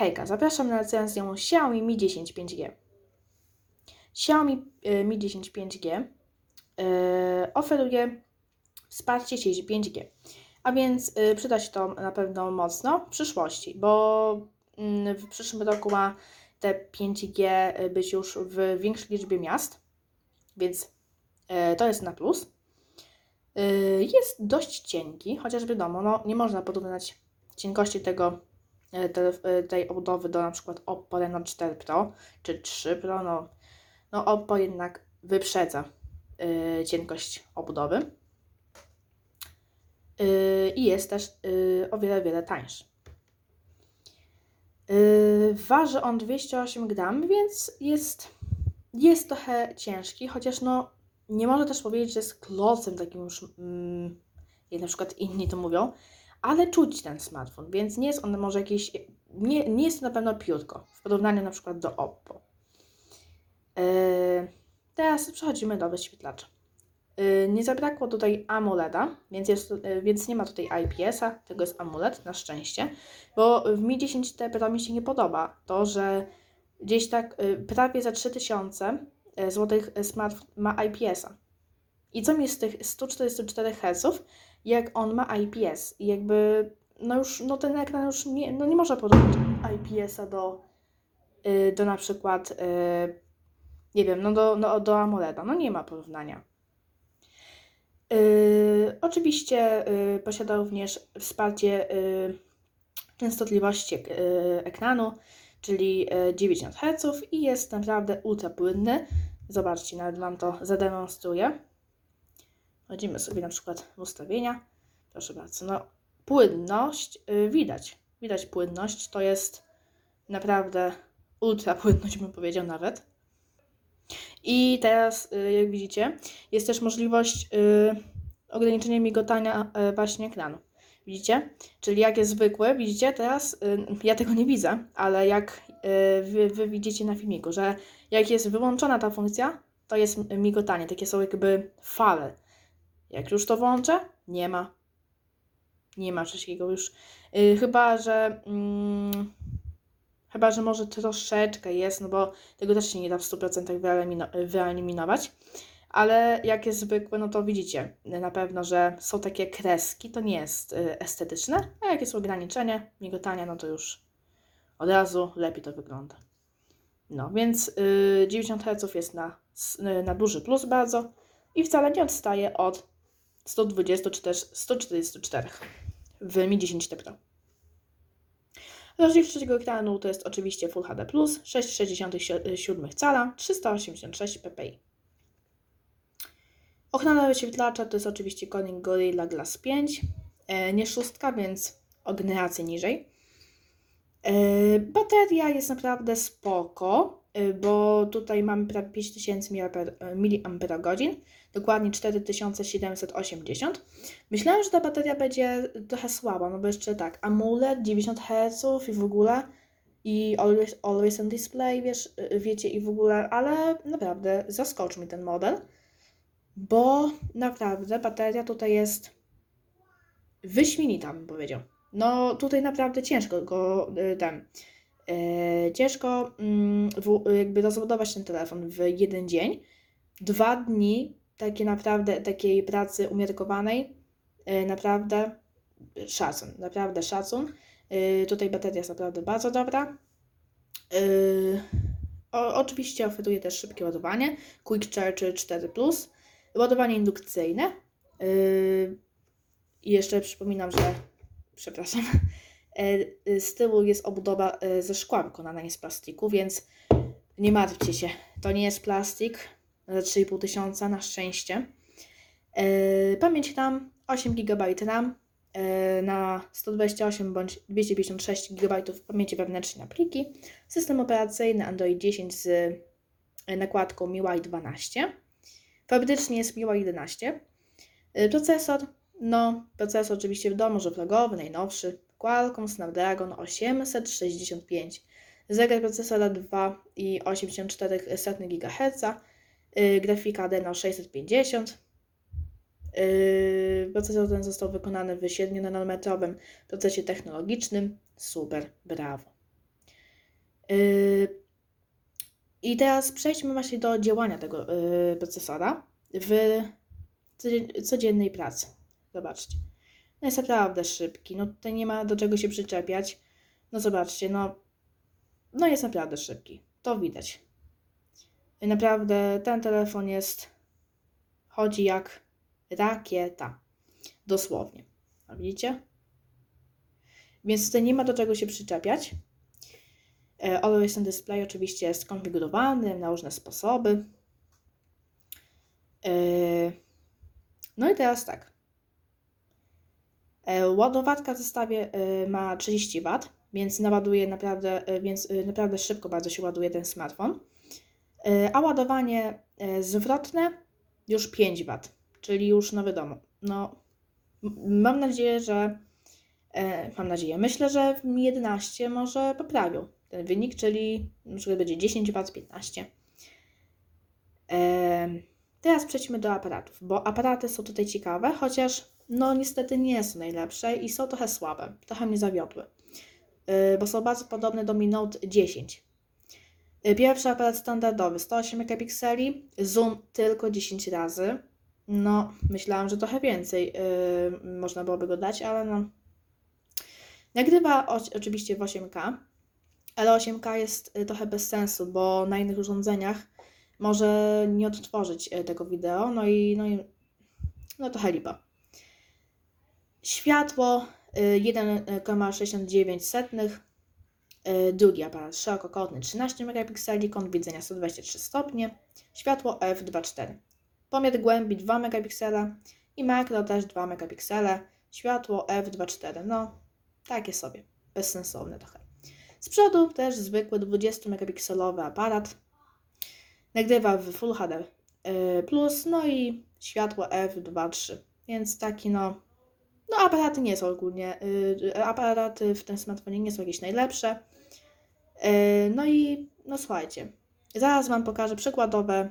Hejka, zapraszam na recenzję Xiaomi Mi 10 5G. Xiaomi y, Mi 10 5G y, oferuje wsparcie sieci 5G, a więc y, przyda się to na pewno mocno w przyszłości, bo mm, w przyszłym roku ma te 5G być już w większej liczbie miast, więc to jest na plus. Jest dość cienki, chociaż wiadomo, no, nie można porównać cienkości tego te, e, tej obudowy do na przykład Oppo Reno 4 Pro czy 3 Pro, no, no Oppo jednak wyprzedza yy, cienkość obudowy yy, i jest też yy, o wiele, wiele tańszy. Yy, waży on 208 gram, więc jest, jest trochę ciężki, chociaż no nie można też powiedzieć, że jest klocem takim już, mm, jak na przykład inni to mówią, ale czuć ten smartfon, więc nie jest on może jakiś, nie, nie jest to na pewno piórko w porównaniu na przykład do Oppo. Yy, teraz przechodzimy do wyświetlacza. Yy, nie zabrakło tutaj AMOLEDa, więc, jest, yy, więc nie ma tutaj IPS-a, tego jest AMOLED, na szczęście, bo w Mi 10T Pro mi się nie podoba to, że gdzieś tak yy, prawie za 3000 zł smartfon ma IPS-a. I co mi z tych 144 Hz, jak on ma IPS i jakby no już no ten ekran już nie, no nie można porównać IPS-a do, yy, do na przykład yy, nie wiem, no do, no do AMOLEDa. No nie ma porównania. Yy, oczywiście yy, posiada również wsparcie yy, częstotliwości yy, ekranu, czyli yy, 90 Hz i jest naprawdę ultra płynny. Zobaczcie, nawet Wam to zademonstruję. Wchodzimy sobie na przykład w ustawienia. Proszę bardzo, no płynność yy, widać. Widać płynność, to jest naprawdę ultra płynność, bym powiedział nawet. I teraz, yy, jak widzicie, jest też możliwość yy, ograniczenia migotania yy, właśnie ekranu. Widzicie? Czyli jak jest zwykły, widzicie teraz, yy, ja tego nie widzę, ale jak yy, wy, wy widzicie na filmiku, że jak jest wyłączona ta funkcja, to jest migotanie, takie są jakby fale. Jak już to włączę, nie ma. Nie ma wszystkiego już. Yy, chyba, że. Mm, chyba, że może troszeczkę jest, no bo tego też się nie da w 100% wyeliminować. Ale jak jest zwykłe, no to widzicie na pewno, że są takie kreski, to nie jest y, estetyczne, a jak jest ograniczenie migotania, no to już od razu lepiej to wygląda. No więc y, 90 Hz jest na, na duży plus bardzo i wcale nie odstaje od 120 czy też 144 w Mi 10 T Pro. Rozdzielczość tego ekranu to jest oczywiście Full HD+, 6,67 cala, 386 ppi. Ochrona wyświetlacza to jest oczywiście Corning Gorilla Glass 5, e, nie szóstka, więc o generację niżej. E, bateria jest naprawdę spoko, Y, bo tutaj mamy prawie 5000 mAh, dokładnie 4780. Myślałam, że ta bateria będzie trochę słaba, no bo jeszcze tak, AMOLED 90 Hz i w ogóle i always, always on display, wiesz, y, wiecie i w ogóle, ale naprawdę zaskoczył mi ten model, bo naprawdę bateria tutaj jest wyśmienita, bym powiedział. No tutaj naprawdę ciężko go y, ten e, ciężko mm, jakby rozładować ten telefon w jeden dzień. Dwa dni takie naprawdę, takiej pracy umiarkowanej, e, naprawdę szacun, naprawdę szacun. E, tutaj bateria jest naprawdę bardzo dobra. E, o, oczywiście oferuje też szybkie ładowanie, Quick Charge 4 ładowanie indukcyjne. I jeszcze przypominam, że przepraszam, z tyłu jest obudowa ze szkła wykonana, nie z plastiku, więc nie martwcie się. To nie jest plastik za 3,5 tysiąca, na szczęście. E, pamięć RAM 8 GB RAM na 128 bądź 256 GB pamięci wewnętrznej na pliki. System operacyjny Android 10 z nakładką MIUI 12. Fabrycznie jest MIUI 11. Procesor, no procesor oczywiście w domu, że flagowy, najnowszy, Qualcomm Snapdragon 865, zegar procesora 2,84 GHz, grafika Adreno 650. Yy, procesor ten został wykonany w 7-nanometrowym procesie technologicznym. Super, brawo. Yy, I teraz przejdźmy właśnie do działania tego procesora w codzie- codziennej pracy. Zobaczcie. No jest naprawdę szybki. No tutaj nie ma do czego się przyczepiać. No zobaczcie, no, no jest naprawdę szybki. To widać. Naprawdę ten telefon jest, chodzi jak rakieta. Dosłownie. A widzicie? Więc tutaj nie ma do czego się przyczepiać. E, Always on Display oczywiście jest skonfigurowany na różne sposoby. E, No i teraz tak. E, Ładowarka w zestawie e, ma 30 W, więc naładuje naprawdę, e, więc e, naprawdę szybko bardzo się ładuje ten smartfon. E, A ładowanie e, zwrotne już 5 W, czyli już no wiadomo. No, mam nadzieję, że e, mam nadzieję, myślę, że w Mi 11 może poprawią ten wynik, czyli przykład będzie 10 W, 15. Em, Teraz przejdźmy do aparatów, bo aparaty są tutaj ciekawe, chociaż no niestety nie są najlepsze i są trochę słabe, trochę mnie zawiodły, bo są bardzo podobne do Mi Note 10. Pierwszy aparat standardowy 108 megapikseli, zoom tylko 10 razy. No, myślałam, że trochę więcej yy, można byłoby go dać, ale no. Nagrywa oczywiście w 8K, ale 8K jest y, trochę bez sensu, bo na innych urządzeniach może nie odtworzyć y, tego wideo, no i, no i no trochę lipa. Światło y, 1,69, y, drugi aparat szerokokątny 13 megapikseli, kąt widzenia 123 stopnie, światło f2.4, pomiar głębi 2 megapiksele i makro też 2 megapiksele, światło f2.4, no takie sobie, bezsensowne trochę. Z przodu też zwykły 20 megapikselowy aparat. Nagrywa w Full HD y, plus, no i światło f2.3. Więc taki no. No aparaty nie są ogólnie. y, Aparaty w tym smartfonie nie są jakieś najlepsze. Y, No i no słuchajcie. Zaraz Wam pokażę przykładowe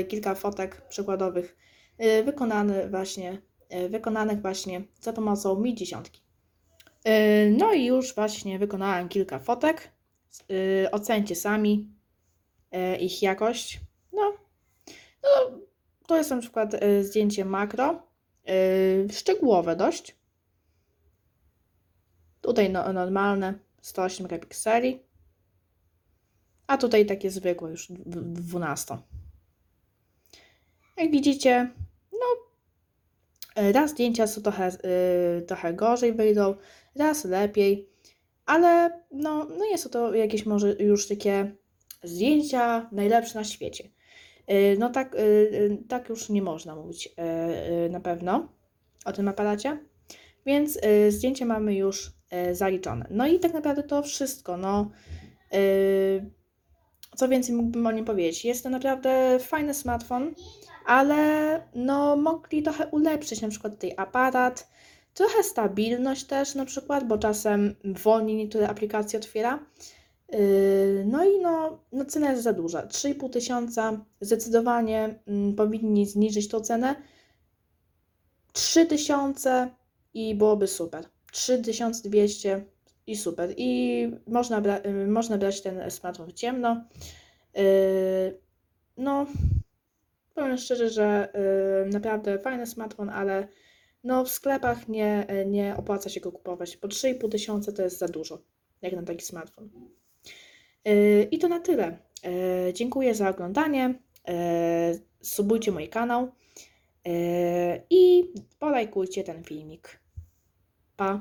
y, kilka fotek przykładowych y, wykonane właśnie, y, wykonanych właśnie za pomocą Mi 10. Yy, No i już właśnie wykonałam kilka fotek. Yy, Ocencie sami yy, ich jakość. No, no to jest na przykład yy, zdjęcie makro, yy, szczegółowe dość. Tutaj no, normalne 108 megapikseli. A tutaj takie zwykłe już dw- dw- 12. Jak widzicie, no yy, raz zdjęcia są trochę, yy, trochę gorzej wyjdą, raz lepiej, ale no, no nie są to jakieś może już takie zdjęcia najlepsze na świecie. Yy, No tak, yy, yy, tak już nie można mówić na pewno o tym aparacie, więc zdjęcia mamy już zaliczone. No i tak naprawdę to wszystko. No, co więcej mógłbym o nim powiedzieć? Jest to naprawdę fajny smartfon, ale no mogli trochę ulepszyć na przykład tutaj aparat, Trochę stabilność też na przykład, bo czasem wolniej niektóre aplikacje otwiera. Yy, No i no, no cena jest za duża. 3,5 tysiąca zdecydowanie mm, powinni zniżyć tą cenę. 3 tysiące i byłoby super. 3200 i super. I można, bra- yy, można brać ten smartfon w ciemno. Yy, No, powiem szczerze, że naprawdę fajny smartfon, ale no w sklepach nie, nie opłaca się go kupować, bo 3,5 tysiąca to jest za dużo, jak na taki smartfon. Yy, I to na tyle. Yy, Dziękuję za oglądanie. Yy, Subujcie mój kanał i polajkujcie ten filmik. Pa!